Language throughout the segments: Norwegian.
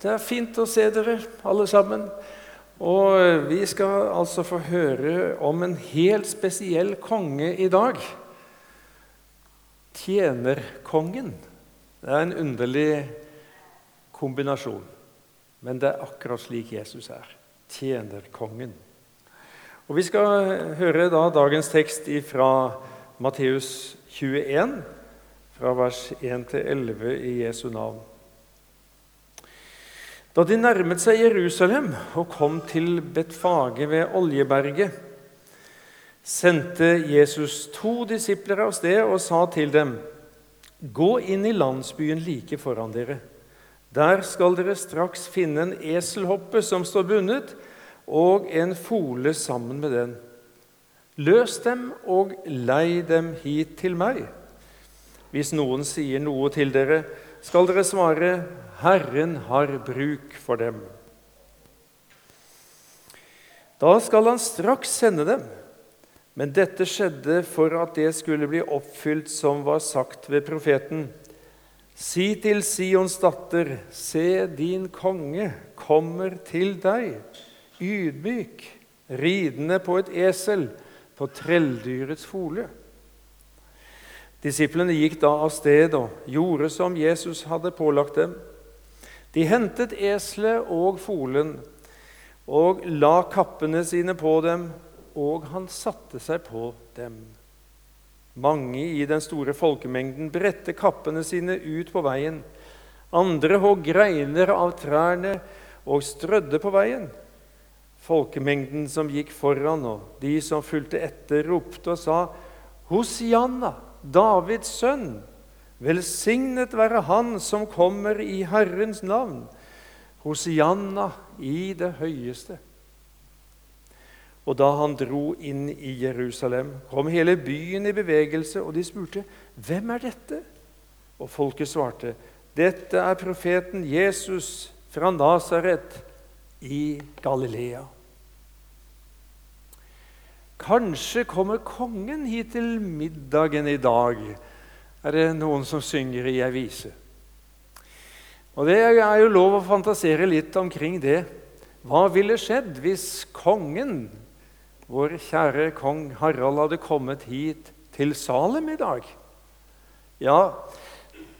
Det er fint å se dere alle sammen. Og vi skal altså få høre om en helt spesiell konge i dag. Tjenerkongen. Det er en underlig kombinasjon, men det er akkurat slik Jesus er. Tjenerkongen. Og Vi skal høre da dagens tekst fra Matteus 21, fra vers 1 til 11 i Jesu navn. Da de nærmet seg Jerusalem og kom til Betfage ved Oljeberget, sendte Jesus to disipler av sted og sa til dem.: Gå inn i landsbyen like foran dere. Der skal dere straks finne en eselhoppe som står bundet, og en fole sammen med den. Løs dem og lei dem hit til meg. Hvis noen sier noe til dere, skal dere svare, Herren har bruk for dem. Da skal han straks sende dem. Men dette skjedde for at det skulle bli oppfylt som var sagt ved profeten. Si til Sions datter, se, din konge kommer til deg, ydmyk, ridende på et esel, på trelldyrets fole. Disiplene gikk da av sted og gjorde som Jesus hadde pålagt dem. De hentet eselet og folen og la kappene sine på dem, og han satte seg på dem. Mange i den store folkemengden bredte kappene sine ut på veien. Andre hogg greiner av trærne og strødde på veien. Folkemengden som gikk foran, og de som fulgte etter, ropte og sa:" Hosianna! Davids sønn. Velsignet være Han som kommer i Herrens navn. Hosianna i det høyeste. Og da han dro inn i Jerusalem, kom hele byen i bevegelse, og de spurte, 'Hvem er dette?' Og folket svarte, 'Dette er profeten Jesus fra Nasaret i Galilea.' Kanskje kommer kongen hit til middagen i dag, er det noen som synger i ei vise. Og Det er jo lov å fantasere litt omkring det. Hva ville skjedd hvis kongen, vår kjære kong Harald, hadde kommet hit til Salem i dag? Ja,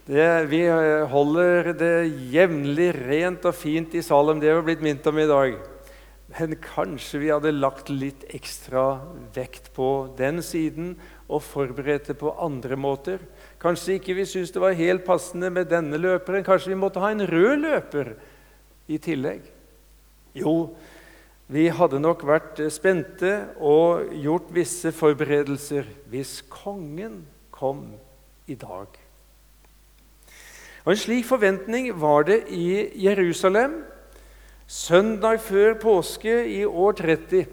det, vi holder det jevnlig rent og fint i Salem. Det har vi blitt minnet om i dag. Men kanskje vi hadde lagt litt ekstra vekt på den siden og forberedt det på andre måter. Kanskje ikke vi syntes det var helt passende med denne løperen. Kanskje vi måtte ha en rød løper i tillegg. Jo, vi hadde nok vært spente og gjort visse forberedelser hvis kongen kom i dag. Og En slik forventning var det i Jerusalem Søndag før påske i år 30.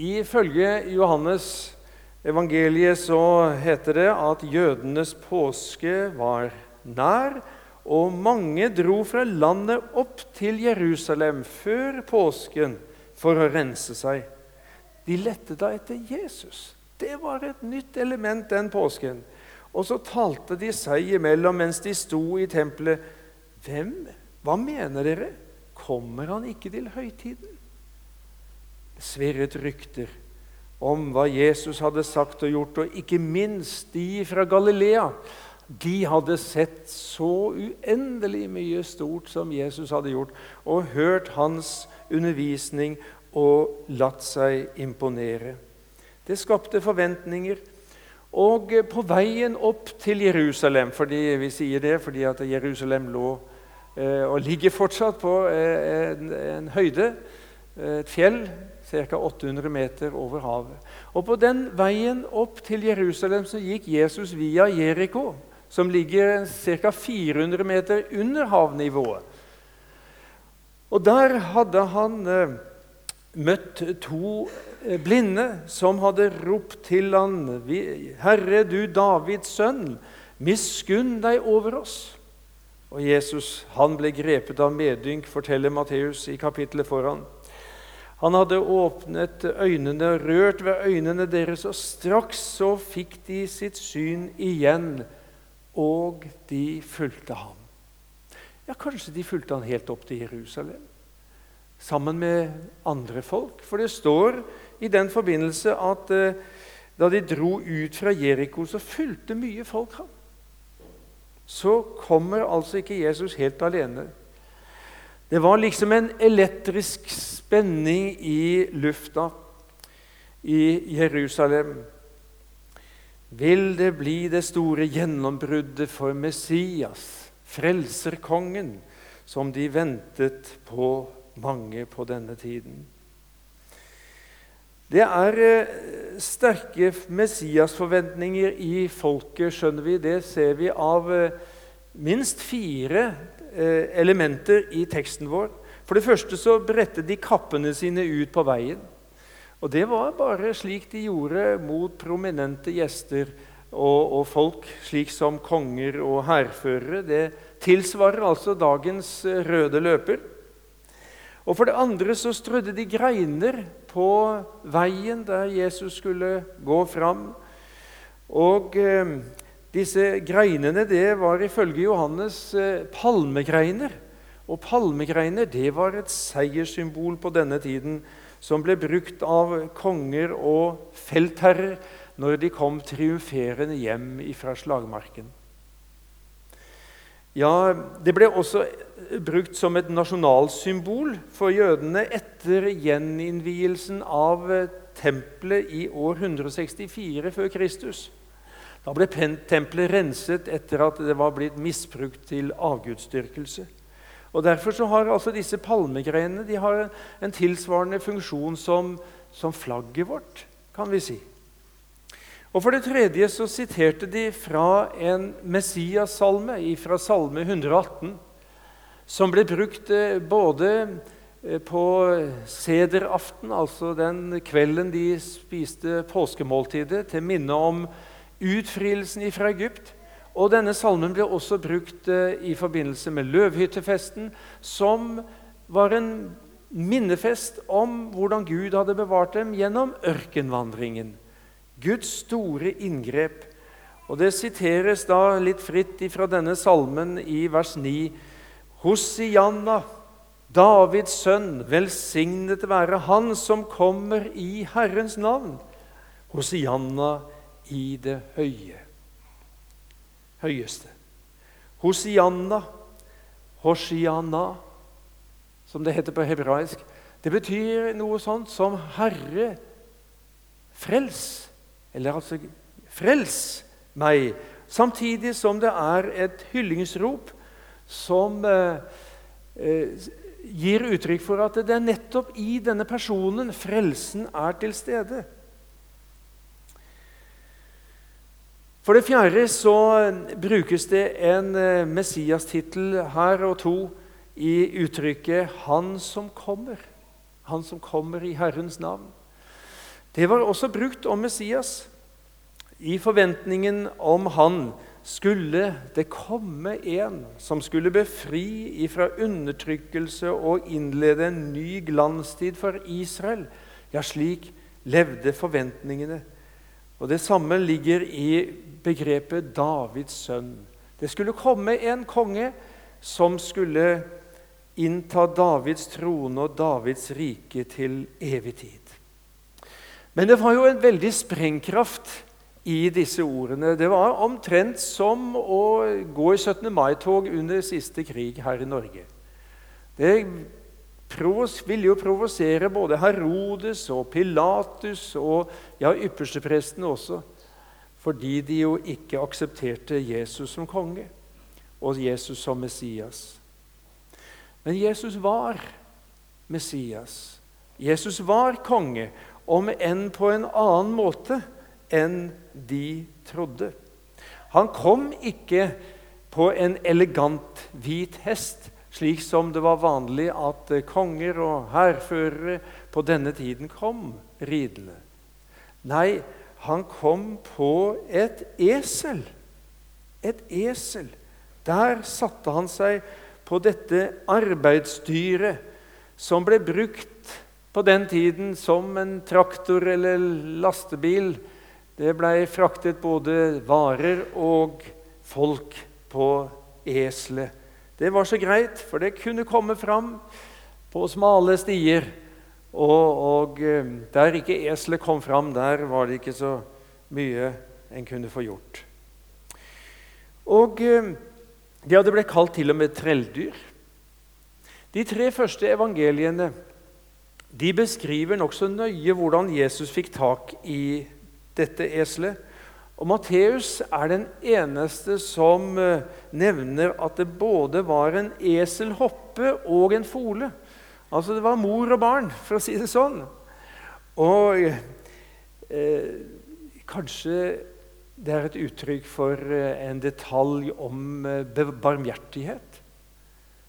Ifølge Johannes evangeliet så heter det at jødenes påske var nær, og mange dro fra landet opp til Jerusalem før påsken for å rense seg. De lette da etter Jesus. Det var et nytt element den påsken. Og så talte de seg imellom mens de sto i tempelet. Hvem? Hva mener dere? kommer han ikke til høytiden. Det svirret rykter om hva Jesus hadde sagt og gjort, og ikke minst de fra Galilea. De hadde sett så uendelig mye stort som Jesus hadde gjort, og hørt hans undervisning og latt seg imponere. Det skapte forventninger. Og på veien opp til Jerusalem fordi Vi sier det fordi at Jerusalem lå Eh, og ligger fortsatt på eh, en, en høyde, eh, et fjell, ca. 800 meter over havet. Og På den veien opp til Jerusalem så gikk Jesus via Jeriko, som ligger ca. 400 meter under havnivået. Og Der hadde han møtt to blinde som hadde ropt til han, 'Herre, du Davids sønn, miskunn deg over oss.' Og Jesus han ble grepet av medynk, forteller Matteus i kapittelet foran. Han hadde åpnet øynene, rørt ved øynene deres, og straks så fikk de sitt syn igjen, og de fulgte ham. Ja, Kanskje de fulgte han helt opp til Jerusalem sammen med andre folk. For det står i den forbindelse at eh, da de dro ut fra Jeriko, så fulgte mye folk ham. Så kommer altså ikke Jesus helt alene. Det var liksom en elektrisk spenning i lufta i Jerusalem. Vil det bli det store gjennombruddet for Messias, frelserkongen, som de ventet på mange på denne tiden? Det er eh, sterke Messias-forventninger i folket, skjønner vi. Det ser vi av eh, minst fire eh, elementer i teksten vår. For det første så bredte de kappene sine ut på veien. Og det var bare slik de gjorde mot prominente gjester og, og folk, slik som konger og hærførere. Det tilsvarer altså dagens eh, røde løper. Og For det andre så strødde de greiner på veien der Jesus skulle gå fram. Og eh, disse greinene det var ifølge Johannes eh, palmegreiner. Og palmegreiner det var et seierssymbol på denne tiden som ble brukt av konger og feltherrer når de kom triumferende hjem fra slagmarken. Ja, Det ble også brukt som et nasjonalsymbol for jødene etter gjeninnvielsen av tempelet i år 164 før Kristus. Da ble tempelet renset etter at det var blitt misbrukt til avgudsdyrkelse. Og Derfor så har altså disse palmegrenene de har en tilsvarende funksjon som, som flagget vårt, kan vi si. Og For det tredje så siterte de fra en Messias-salme, fra Salme 118, som ble brukt eh, både eh, på sederaften, altså den kvelden de spiste påskemåltidet, til minne om utfrielsen fra Egypt, og Denne salmen ble også brukt eh, i forbindelse med løvhyttefesten, som var en minnefest om hvordan Gud hadde bevart dem gjennom ørkenvandringen. Guds store inngrep. Og Det siteres da litt fritt fra denne salmen i vers 9. Hosianna, Davids sønn, velsignet være Han som kommer i Herrens navn. Hosianna i det høye høyeste. Hosianna, Hoshiana, som det heter på hebraisk, det betyr noe sånt som 'Herre, frels'. Eller altså 'frels meg'. Samtidig som det er et hyllingsrop som eh, eh, gir uttrykk for at det er nettopp i denne personen frelsen er til stede. For det fjerde så brukes det en eh, Messias-tittel her og to i uttrykket 'Han som kommer'. Han som kommer i Herrens navn. Det var også brukt om Messias. I forventningen om han skulle det komme en som skulle befri ifra undertrykkelse og innlede en ny glanstid for Israel. Ja, slik levde forventningene. Og Det samme ligger i begrepet Davids sønn. Det skulle komme en konge som skulle innta Davids trone og Davids rike til evig tid. Men det var jo en veldig sprengkraft i disse ordene. Det var omtrent som å gå i 17. mai-tog under siste krig her i Norge. Det ville jo provosere både Herodes og Pilatus og ja, ypperstepresten også fordi de jo ikke aksepterte Jesus som konge og Jesus som Messias. Men Jesus var Messias. Jesus var konge, om enn på en annen måte enn de trodde. Han kom ikke på en elegant hvit hest, slik som det var vanlig at konger og hærførere på denne tiden kom ridende. Nei, han kom på et esel. Et esel. Der satte han seg på dette arbeidsdyret som ble brukt på den tiden som en traktor eller lastebil. Det ble fraktet både varer og folk på eselet. Det var så greit, for det kunne komme fram på smale stier. Og, og eh, der ikke eselet kom fram, der var det ikke så mye en kunne få gjort. Og de ja, det ble kalt til og med trelldyr. De tre første evangeliene de beskriver nokså nøye hvordan Jesus fikk tak i dette eselet. Og Matteus er den eneste som eh, nevner at det både var en eselhoppe og en fole. Altså det var mor og barn, for å si det sånn. Og eh, kanskje det er et uttrykk for eh, en detalj om eh, barmhjertighet.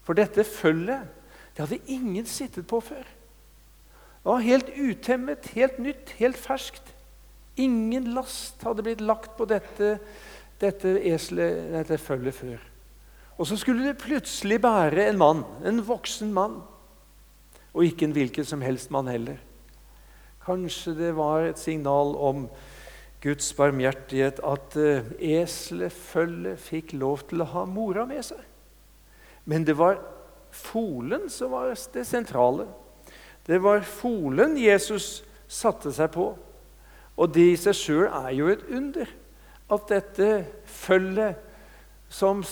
For dette følget det hadde ingen sittet på før. Det var helt utemmet, helt nytt, helt ferskt. Ingen last hadde blitt lagt på dette, dette eselet, dette følget før. Og så skulle det plutselig bære en mann, en voksen mann. Og ikke en hvilken som helst mann heller. Kanskje det var et signal om Guds barmhjertighet at eselet, følget, fikk lov til å ha mora med seg. Men det var folen som var det sentrale. Det var folen Jesus satte seg på. Og det i seg sjøl er jo et under. At dette følget, som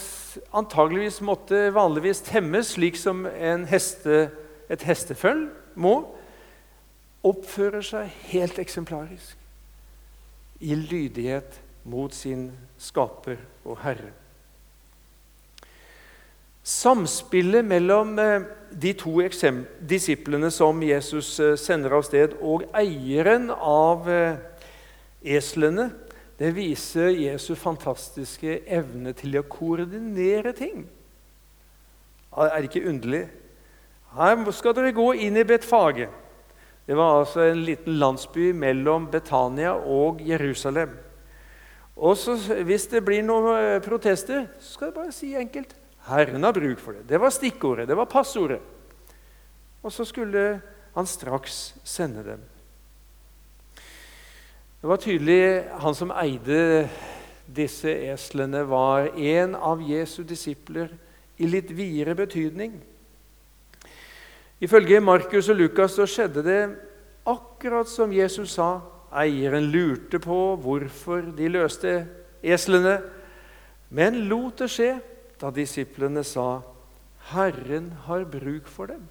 antageligvis måtte vanligvis temmes slik som heste, et hestefølg må, oppfører seg helt eksemplarisk i lydighet mot sin skaper og herre. Samspillet mellom eh, de to disiplene som Jesus eh, sender av sted, og eieren av eh, eslene, det viser Jesu fantastiske evne til å koordinere ting. Er det ikke underlig? Her skal dere gå inn i Betfage. Det var altså en liten landsby mellom Betania og Jerusalem. Og så, Hvis det blir noen eh, protester, så skal jeg bare si enkelt Herren har bruk for det. Det var stikkordet, det var passordet. Og så skulle han straks sende dem. Det var tydelig han som eide disse eslene, var en av Jesu disipler i litt videre betydning. Ifølge Markus og Lukas så skjedde det akkurat som Jesus sa. Eieren lurte på hvorfor de løste eslene, men lot det skje da disiplene sa, 'Herren har bruk for dem'.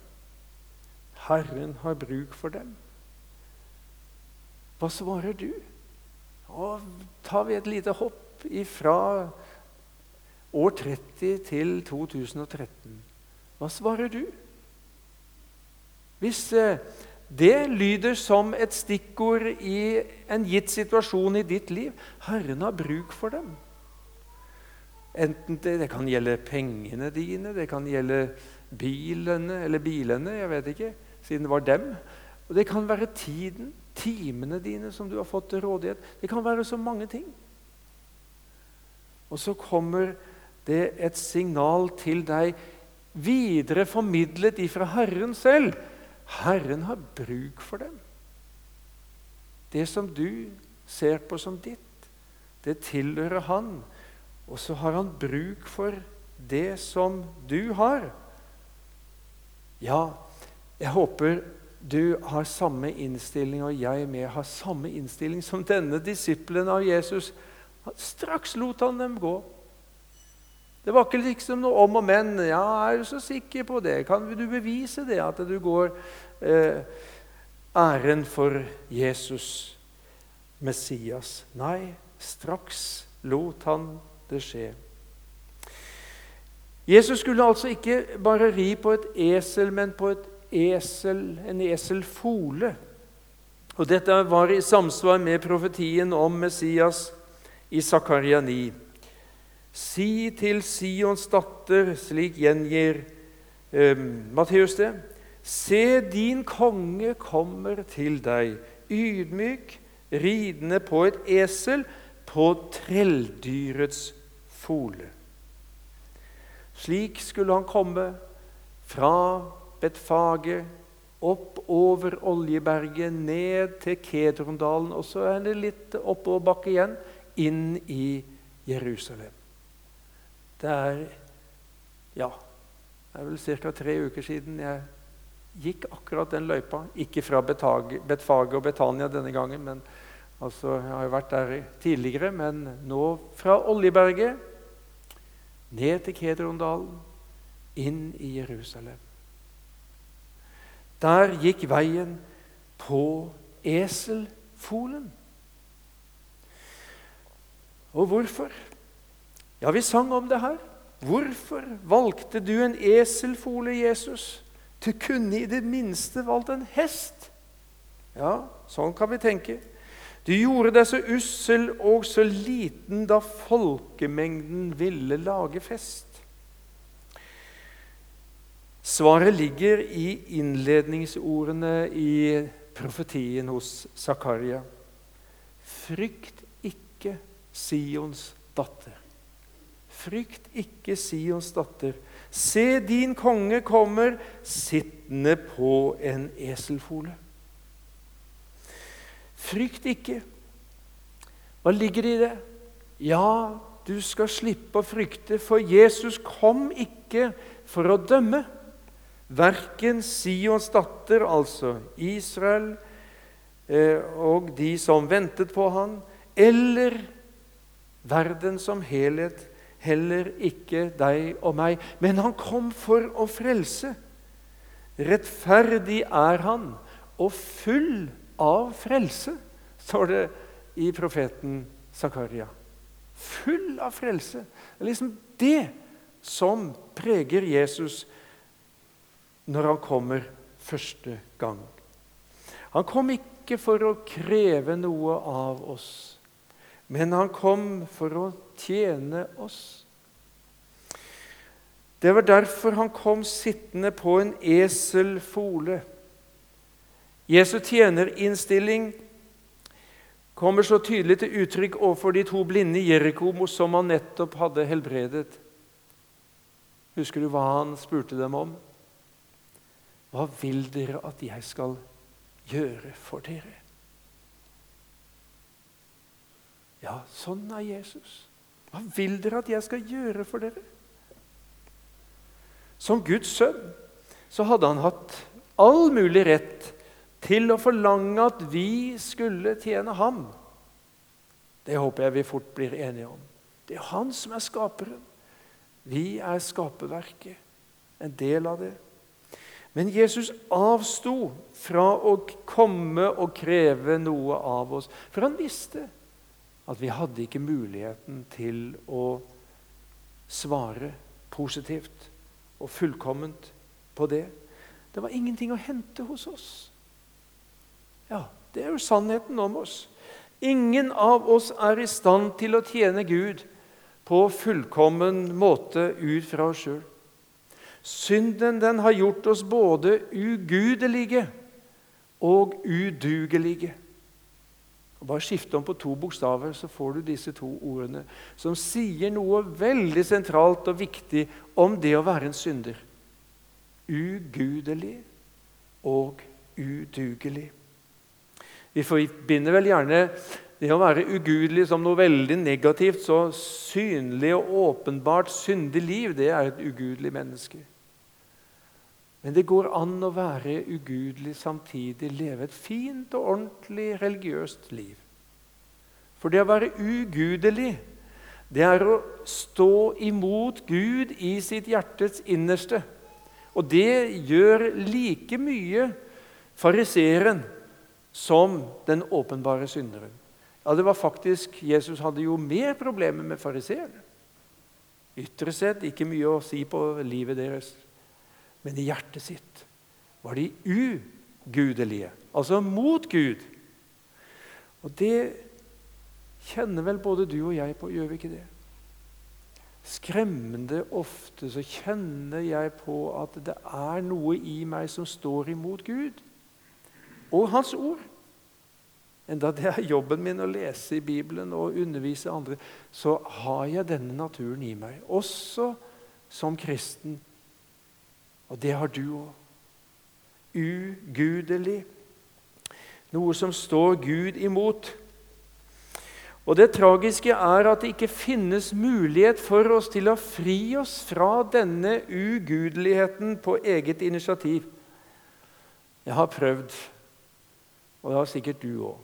Herren har bruk for dem. Hva svarer du? Og tar vi et lite hopp fra år 30 til 2013. Hva svarer du? Hvis eh, det lyder som et stikkord i en gitt situasjon i ditt liv Herren har bruk for dem. Enten det, det kan gjelde pengene dine, det kan gjelde bilene eller bilene, jeg vet ikke, siden det var dem. Og det kan være tiden, timene dine som du har fått til rådighet. Det kan være så mange ting. Og så kommer det et signal til deg videre formidlet ifra Herren selv Herren har bruk for dem. Det som du ser på som ditt, det tilhører Han. Og så har Han bruk for det som du har. Ja, jeg håper du har samme innstilling, og jeg med har samme innstilling som denne disippelen av Jesus. Straks lot han dem gå. Det var ikke liksom noe om og men. Ja, er du så sikker på det? Kan du bevise det, at du går eh, æren for Jesus, Messias? Nei, straks lot han det skje. Jesus skulle altså ikke bare ri på et esel, men på et esel, en eselfole. Og Dette var i samsvar med profetien om Messias i Zakaria 9. Si til Sions datter, slik gjengir eh, Matteus det. Se, din konge kommer til deg, ydmyk, ridende på et esel, på trelldyrets fole. Slik skulle han komme fra Betfage, opp over Oljeberget, ned til Kedrondalen, og så er det litt oppoverbakke igjen, inn i Jerusalem. Det er ja, Det er vel ca. tre uker siden jeg gikk akkurat den løypa. Ikke fra Betfage og Betania denne gangen, men altså, jeg har jo vært der tidligere. Men nå fra Oljeberget ned til Kedrondalen, inn i Jerusalem. Der gikk veien på eselfolen. Og hvorfor? Ja, vi sang om det her. Hvorfor valgte du en eselfole, Jesus? Du kunne i det minste valgt en hest. Ja, sånn kan vi tenke. Du gjorde deg så ussel og så liten da folkemengden ville lage fest. Svaret ligger i innledningsordene i profetien hos Zakaria. Frykt ikke Sions datter. Frykt ikke Sions datter. Se, din konge kommer sittende på en eselfole. Frykt ikke. Hva ligger det i det? Ja, du skal slippe å frykte, for Jesus kom ikke for å dømme. Verken Sions datter, altså Israel, eh, og de som ventet på han, eller verden som helhet, heller ikke deg og meg. Men han kom for å frelse. Rettferdig er han og full av frelse, står det i profeten Zakaria. Full av frelse. Det er liksom det som preger Jesus når han kommer første gang. Han kom ikke for å kreve noe av oss, men han kom for å tjene oss. Det var derfor han kom sittende på en eselfole. Jesu tjenerinnstilling kommer så tydelig til uttrykk overfor de to blinde i Jeriko som han nettopp hadde helbredet. Husker du hva han spurte dem om? Hva vil dere at jeg skal gjøre for dere? Ja, sånn er Jesus. Hva vil dere at jeg skal gjøre for dere? Som Guds sønn så hadde han hatt all mulig rett til å forlange at vi skulle tjene ham. Det håper jeg vi fort blir enige om. Det er han som er skaperen. Vi er skaperverket, en del av det. Men Jesus avsto fra å komme og kreve noe av oss, for han visste at vi hadde ikke muligheten til å svare positivt og fullkomment på det. Det var ingenting å hente hos oss. Ja, det er jo sannheten om oss. Ingen av oss er i stand til å tjene Gud på fullkommen måte ut fra oss sjøl. Synden den har gjort oss både ugudelige og udugelige. Og bare skifte om på to bokstaver, så får du disse to ordene som sier noe veldig sentralt og viktig om det å være en synder. Ugudelig og udugelig. Vi forbinder vel gjerne det å være ugudelig som noe veldig negativt. Så synlig og åpenbart syndig liv, det er et ugudelig menneske. Men det går an å være ugudelig samtidig leve et fint og ordentlig religiøst liv. For det å være ugudelig, det er å stå imot Gud i sitt hjertets innerste. Og det gjør like mye fariseeren som den åpenbare synderen. Ja, det var faktisk, Jesus hadde jo mer problemer med fariseerne. Ytre sett ikke mye å si på livet deres. Men i hjertet sitt var de ugudelige, altså mot Gud. Og det kjenner vel både du og jeg på, gjør vi ikke det? Skremmende ofte så kjenner jeg på at det er noe i meg som står imot Gud og Hans ord. Enda det er jobben min å lese i Bibelen og undervise andre, så har jeg denne naturen i meg, også som kristen. Og det har du òg. Ugudelig. Noe som står Gud imot. Og Det tragiske er at det ikke finnes mulighet for oss til å fri oss fra denne ugudeligheten på eget initiativ. Jeg har prøvd, og det har sikkert du òg.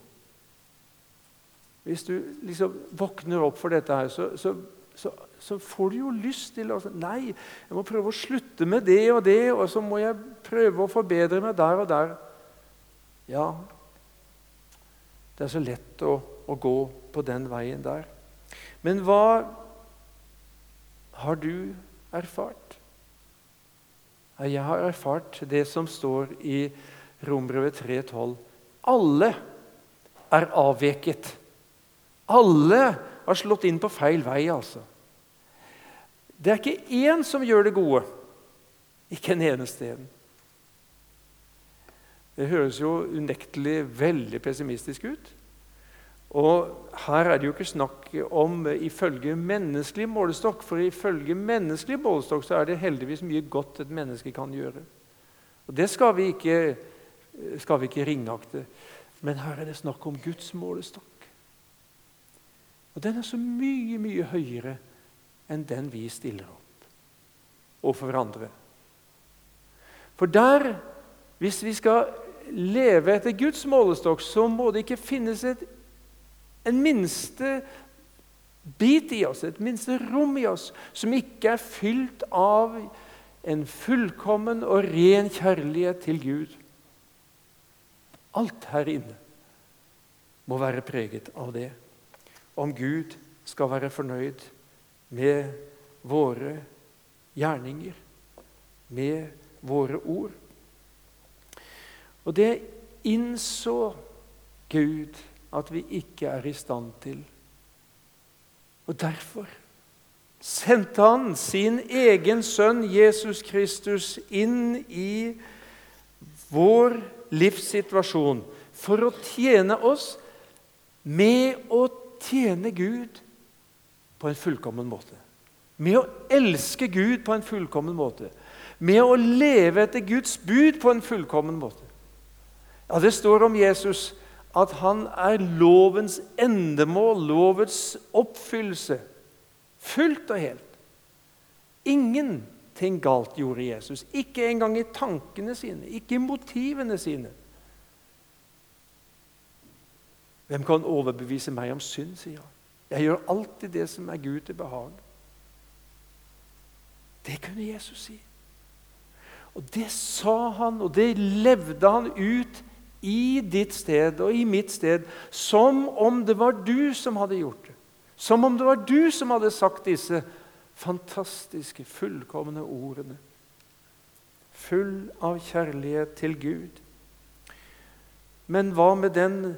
Hvis du liksom våkner opp for dette her, så, så, så, så, får du jo lyst til å Nei, jeg må prøve å slutte med det og det, og så må jeg prøve å forbedre meg der og der. Ja, det er så lett å, å gå på den veien der. Men hva har du erfart? Jeg har erfart det som står i Rombrevet 3,12. Alle er avveket. Alle har slått inn på feil vei, altså. Det er ikke én som gjør det gode. Ikke en eneste en. Det høres jo unektelig veldig pessimistisk ut. Og Her er det jo ikke snakk om ifølge menneskelig målestokk, for ifølge menneskelig målestokk så er det heldigvis mye godt et menneske kan gjøre. Og Det skal vi ikke, skal vi ikke ringakte. Men her er det snakk om Guds målestokk. Og den er så mye, mye høyere enn den vi stiller opp overfor hverandre. For der, hvis vi skal leve etter Guds målestokk, så må det ikke finnes et en minste bit i oss, et minste rom i oss, som ikke er fylt av en fullkommen og ren kjærlighet til Gud. Alt her inne må være preget av det. Om Gud skal være fornøyd med våre gjerninger, med våre ord. Og det innså Gud at vi ikke er i stand til. Og derfor sendte han sin egen sønn Jesus Kristus inn i vår livssituasjon for å tjene oss med å tjene Gud på en fullkommen måte. Med å elske Gud på en fullkommen måte. Med å leve etter Guds bud på en fullkommen måte. Ja, Det står om Jesus at han er lovens endemål, lovets oppfyllelse. Fullt og helt. Ingenting galt gjorde Jesus. Ikke engang i tankene sine, ikke i motivene sine. Hvem kan overbevise meg om synd, sier han. Jeg gjør alltid det som er Gud til behag. Det kunne Jesus si. Og det sa han, og det levde han ut i ditt sted og i mitt sted, som om det var du som hadde gjort det. Som om det var du som hadde sagt disse fantastiske, fullkomne ordene. Full av kjærlighet til Gud. Men hva med den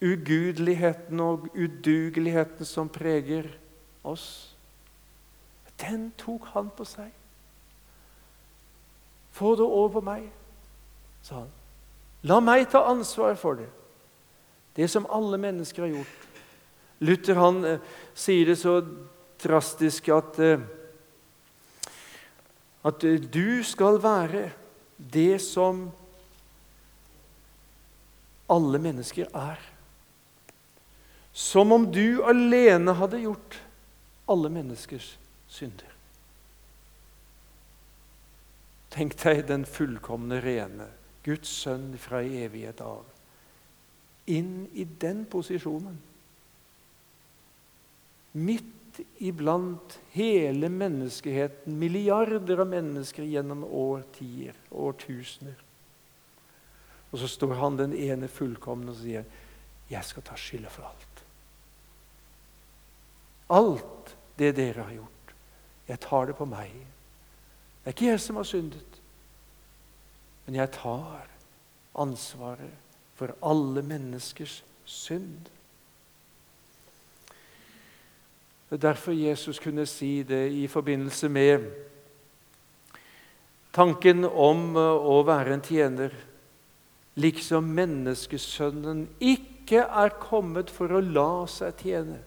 ugudeligheten og udugeligheten som preger oss? Den tok han på seg. Få det over meg, sa han. La meg ta ansvar for det. Det som alle mennesker har gjort. Luther han eh, sier det så drastisk at eh, at eh, du skal være det som alle mennesker er. Som om du alene hadde gjort alle menneskers synder. Tenk deg den fullkomne rene Guds sønn fra evighet av. Inn i den posisjonen. Midt iblant hele menneskeheten, milliarder av mennesker gjennom årtier, årtusener. Og så står han den ene fullkomne og sier, 'Jeg skal ta skylda for alt'. Alt det dere har gjort, jeg tar det på meg. Det er ikke jeg som har syndet. Men jeg tar ansvaret for alle menneskers synd. Det er derfor Jesus kunne si det i forbindelse med tanken om å være en tjener, liksom menneskesønnen ikke er kommet for å la seg tjene,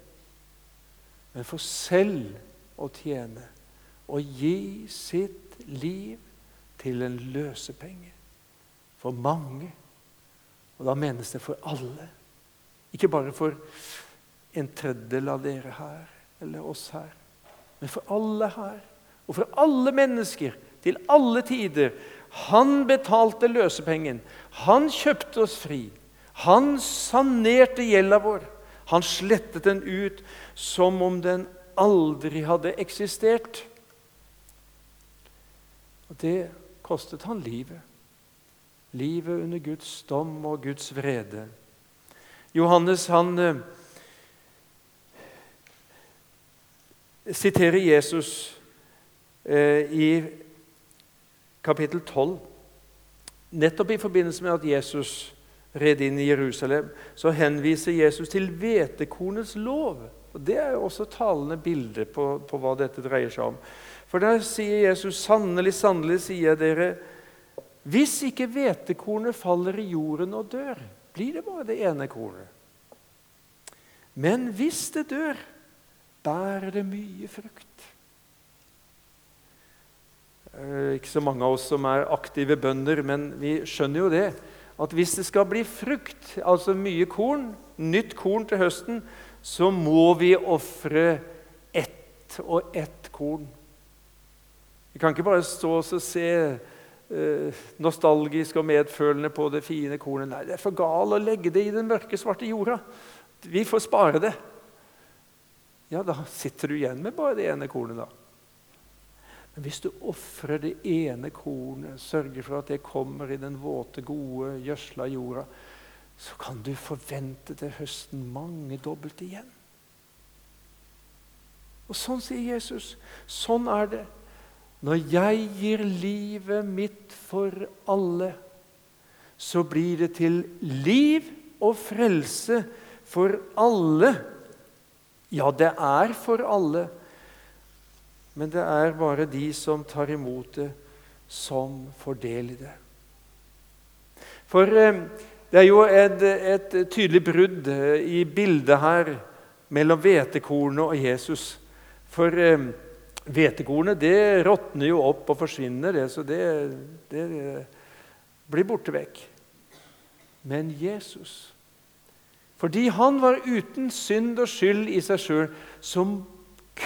men for selv å tjene og gi sitt liv til en løsepenge for mange. Og da menes det for alle. Ikke bare for en tredjedel av dere her, eller oss her, men for alle her, og for alle mennesker, til alle tider. Han betalte løsepengen. Han kjøpte oss fri. Han sanerte gjelda vår. Han slettet den ut som om den aldri hadde eksistert. Og Det kostet han livet. Livet under Guds dom og Guds vrede. Johannes han eh, siterer Jesus eh, i kapittel 12. Nettopp i forbindelse med at Jesus red inn i Jerusalem, så henviser Jesus til hvetekornets lov. Og Det er jo også talende bilde på, på, hva dette dreier seg om. For der sier Jesus, 'Sannelig, sannelig, sier jeg dere' Hvis ikke hvetekornet faller i jorden og dør, blir det bare det ene kornet. Men hvis det dør, bærer det mye frukt. Eh, ikke så mange av oss som er aktive bønder, men vi skjønner jo det. At hvis det skal bli frukt, altså mye korn, nytt korn til høsten, så må vi ofre ett og ett korn. Vi kan ikke bare stå og se eh, nostalgisk og medfølende på det fine kornet. Nei, det er for gal å legge det i den mørke, svarte jorda. Vi får spare det. Ja, da sitter du igjen med bare det ene kornet, da. Men hvis du ofrer det ene kornet, sørger for at det kommer i den våte, gode, gjødsla jorda, så kan du forvente til høsten mangedobbelt igjen. Og sånn sier Jesus. Sånn er det. Når jeg gir livet mitt for alle, så blir det til liv og frelse for alle. Ja, det er for alle, men det er bare de som tar imot det, som får del i det. For eh, det er jo et, et tydelig brudd eh, i bildet her mellom hvetekornet og Jesus. For eh, hvetekornet det råtner jo opp og forsvinner, det, så det, det blir borte vekk. Men Jesus fordi han var uten synd og skyld i seg sjøl, så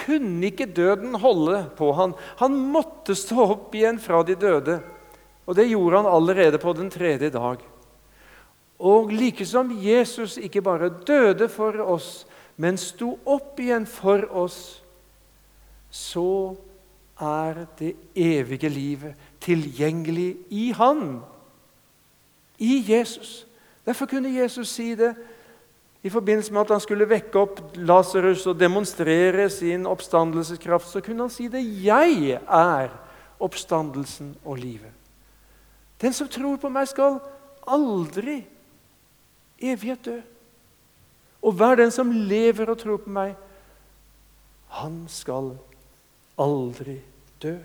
kunne ikke døden holde på han. Han måtte stå opp igjen fra de døde. Og det gjorde han allerede på den tredje dag. Og like som Jesus ikke bare døde for oss, men sto opp igjen for oss, så er det evige livet tilgjengelig i Han. I Jesus. Derfor kunne Jesus si det i forbindelse med at han skulle vekke opp Lasarus og demonstrere sin oppstandelseskraft, så kunne han si det. 'Jeg er oppstandelsen og livet'. Den som tror på meg, skal aldri evighet dø. Og hver den som lever og tror på meg, han skal aldri dø.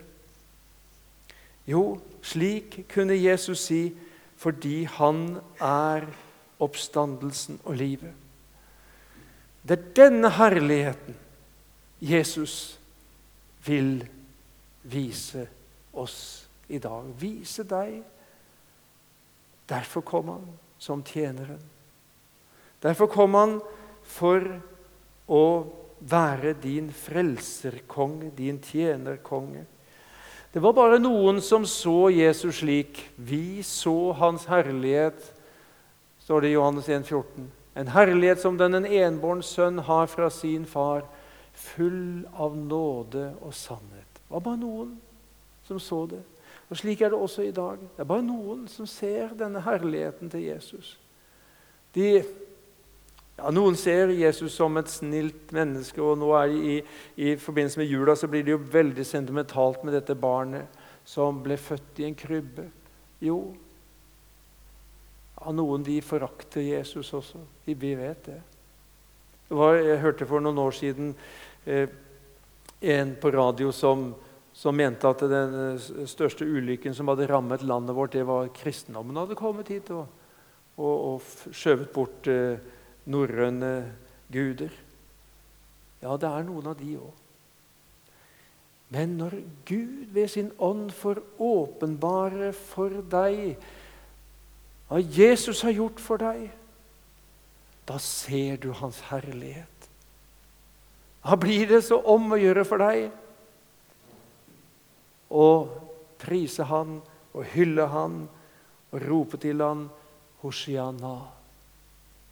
Jo, slik kunne Jesus si fordi han er oppstandelsen og livet. Det er denne herligheten Jesus vil vise oss i dag. Vise deg. Derfor kom han som tjeneren. Derfor kom han for å være din frelserkonge, din tjenerkonge. Det var bare noen som så Jesus slik. Vi så hans herlighet, står det i Johannes 1, 14. En herlighet som den en enbåren sønn har fra sin far, full av nåde og sannhet. Det var bare noen som så det. Og Slik er det også i dag. Det er bare noen som ser denne herligheten til Jesus. De, ja, noen ser Jesus som et snilt menneske, og nå er i, i forbindelse med jula så blir det jo veldig sentimentalt med dette barnet som ble født i en krybbe. Jo, av noen de forakter Jesus også. Vi vet det. det var, jeg hørte for noen år siden eh, en på radio som, som, mente at den eh, største ulykken som hadde rammet landet vårt, det var kristendommen hadde kommet hit og, og, og skjøvet bort eh, norrøne guder. Ja, det er noen av de òg. Men når Gud ved sin ånd får åpenbare for deg hva Jesus har gjort for deg, da ser du hans herlighet. Da blir det så om å gjøre for deg å prise Han og hylle Han og rope til Han Hosianna.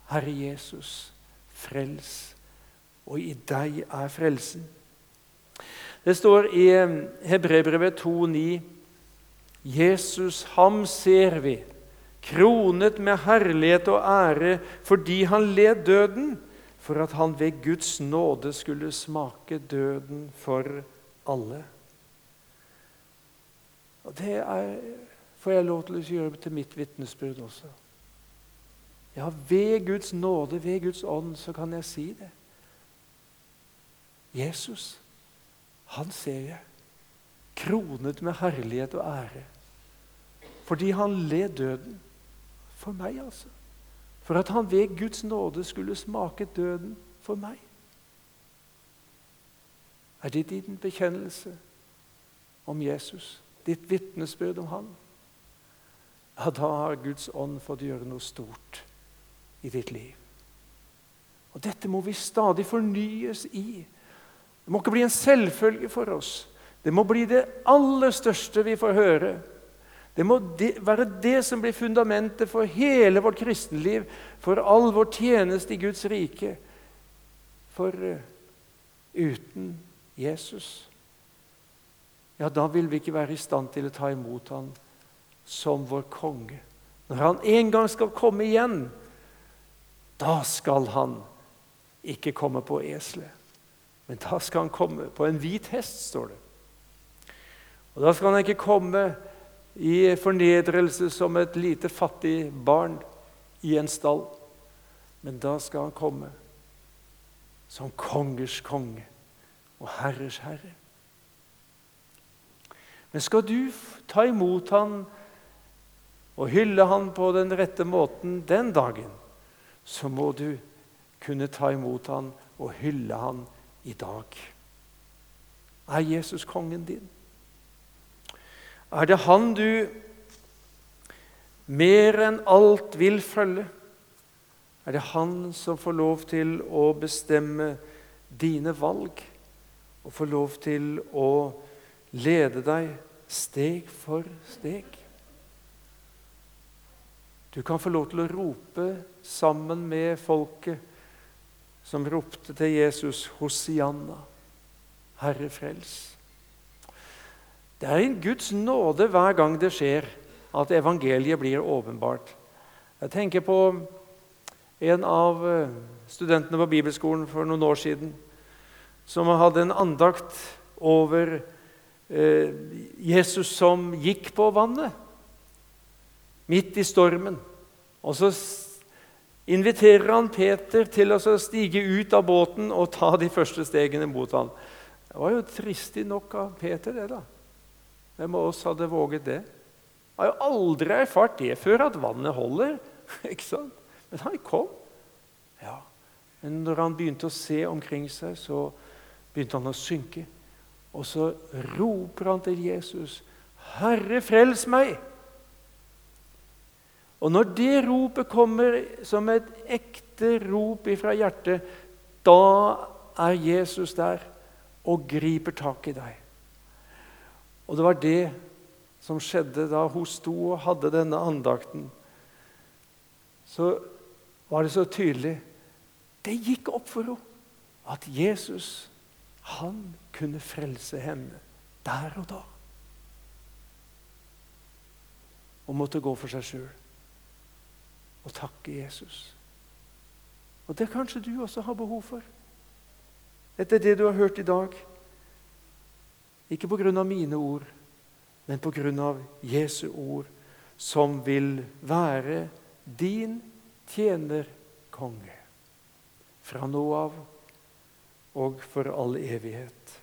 Herre Jesus, frels, og i deg er frelsen. Det står i eh, Hebrebrevet 2,9.: Jesus, ham ser vi, kronet med herlighet og ære fordi han led døden for at han ved Guds nåde skulle smake døden for alle. Og Det er, får jeg lov til å gjøre til mitt vitnesbyrd også. Ja, ved Guds nåde, ved Guds ånd, så kan jeg si det. Jesus, han ser jeg kronet med herlighet og ære. Fordi han led døden for meg, altså. For at han ved Guds nåde skulle smake døden for meg. Er det din bekjennelse om Jesus? Ditt vitnesbyrd om han? Ja, da har Guds ånd fått gjøre noe stort i ditt liv. Og Dette må vi stadig fornyes i. Det må ikke bli en selvfølge for oss. Det må bli det aller største vi får høre. Det må være det som blir fundamentet for hele vårt kristenliv, for all vår tjeneste i Guds rike. For uh, uten Jesus, ja, da vil vi ikke være i stand til å ta imot ham som vår konge. Når han en gang skal komme igjen, da skal han ikke komme på eselet. Men da skal han komme på en hvit hest, står det. Og Da skal han ikke komme i fornedrelse som et lite fattig barn i en stall. Men da skal han komme som kongers konge og herres herre. Men skal du ta imot han og hylle han på den rette måten den dagen, så må du kunne ta imot han og hylle han i dag. Er Jesus kongen din? Er det Han du mer enn alt vil følge? Er det Han som får lov til å bestemme dine valg og får lov til å lede deg steg for steg? Du kan få lov til å rope sammen med folket som ropte til Jesus, Hosianna, Herre frels. Det er en Guds nåde hver gang det skjer at evangeliet blir åpenbart. Jeg tenker på en av eh, studentene på bibelskolen for noen år siden som hadde en andakt over eh, Jesus som gikk på vannet midt i stormen. Og så inviterer han Peter til å stige ut av båten og ta de første stegene mot ham. Det var jo tristig nok av Peter, det, da. Hvem av oss hadde våget det? Jeg har jo aldri erfart det før, at vannet holder. ikke sant? Men han kom. Ja. Men når han begynte å se omkring seg, så begynte han å synke. Og så roper han til Jesus, 'Herre, frels meg!' Og når det ropet kommer som et ekte rop ifra hjertet, da er Jesus der og griper tak i deg. Og det var det som skjedde da hun sto og hadde denne andakten. Så var det så tydelig. Det gikk opp for henne at Jesus han kunne frelse henne der og da. Og måtte gå for seg sjøl og takke Jesus. Og det kanskje du også har behov for. Etter det du har hørt i dag. Ikke på grunn av mine ord, men på grunn av Jesu ord, som vil være din tjenerkonge fra nå av og for all evighet.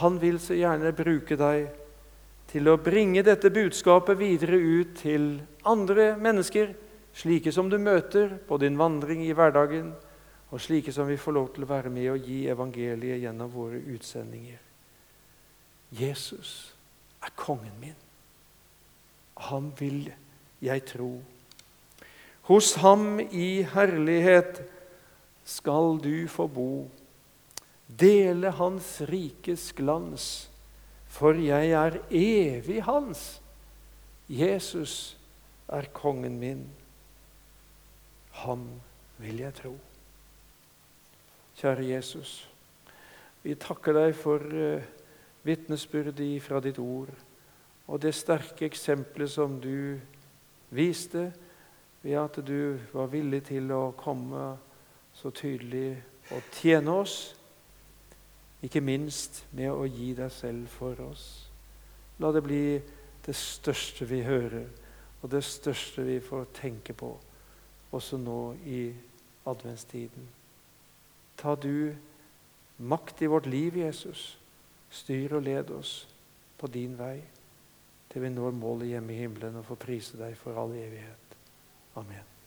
Han vil så gjerne bruke deg til å bringe dette budskapet videre ut til andre mennesker, slike som du møter på din vandring i hverdagen, og slike som vi får lov til å være med og gi evangeliet gjennom våre utsendinger. Jesus er kongen min. Han vil jeg tro. Hos ham i herlighet skal du få bo, dele hans rikes glans, for jeg er evig hans. Jesus er kongen min. Ham vil jeg tro. Kjære Jesus, vi takker deg for uh, vitnesbyrdet fra ditt ord og det sterke eksempelet som du viste ved at du var villig til å komme så tydelig og tjene oss, ikke minst med å gi deg selv for oss. La det bli det største vi hører, og det største vi får tenke på, også nå i adventstiden. Ta du makt i vårt liv, Jesus. Styr og led oss på din vei til vi når målet hjemme i himmelen og får prise deg for all evighet. Amen.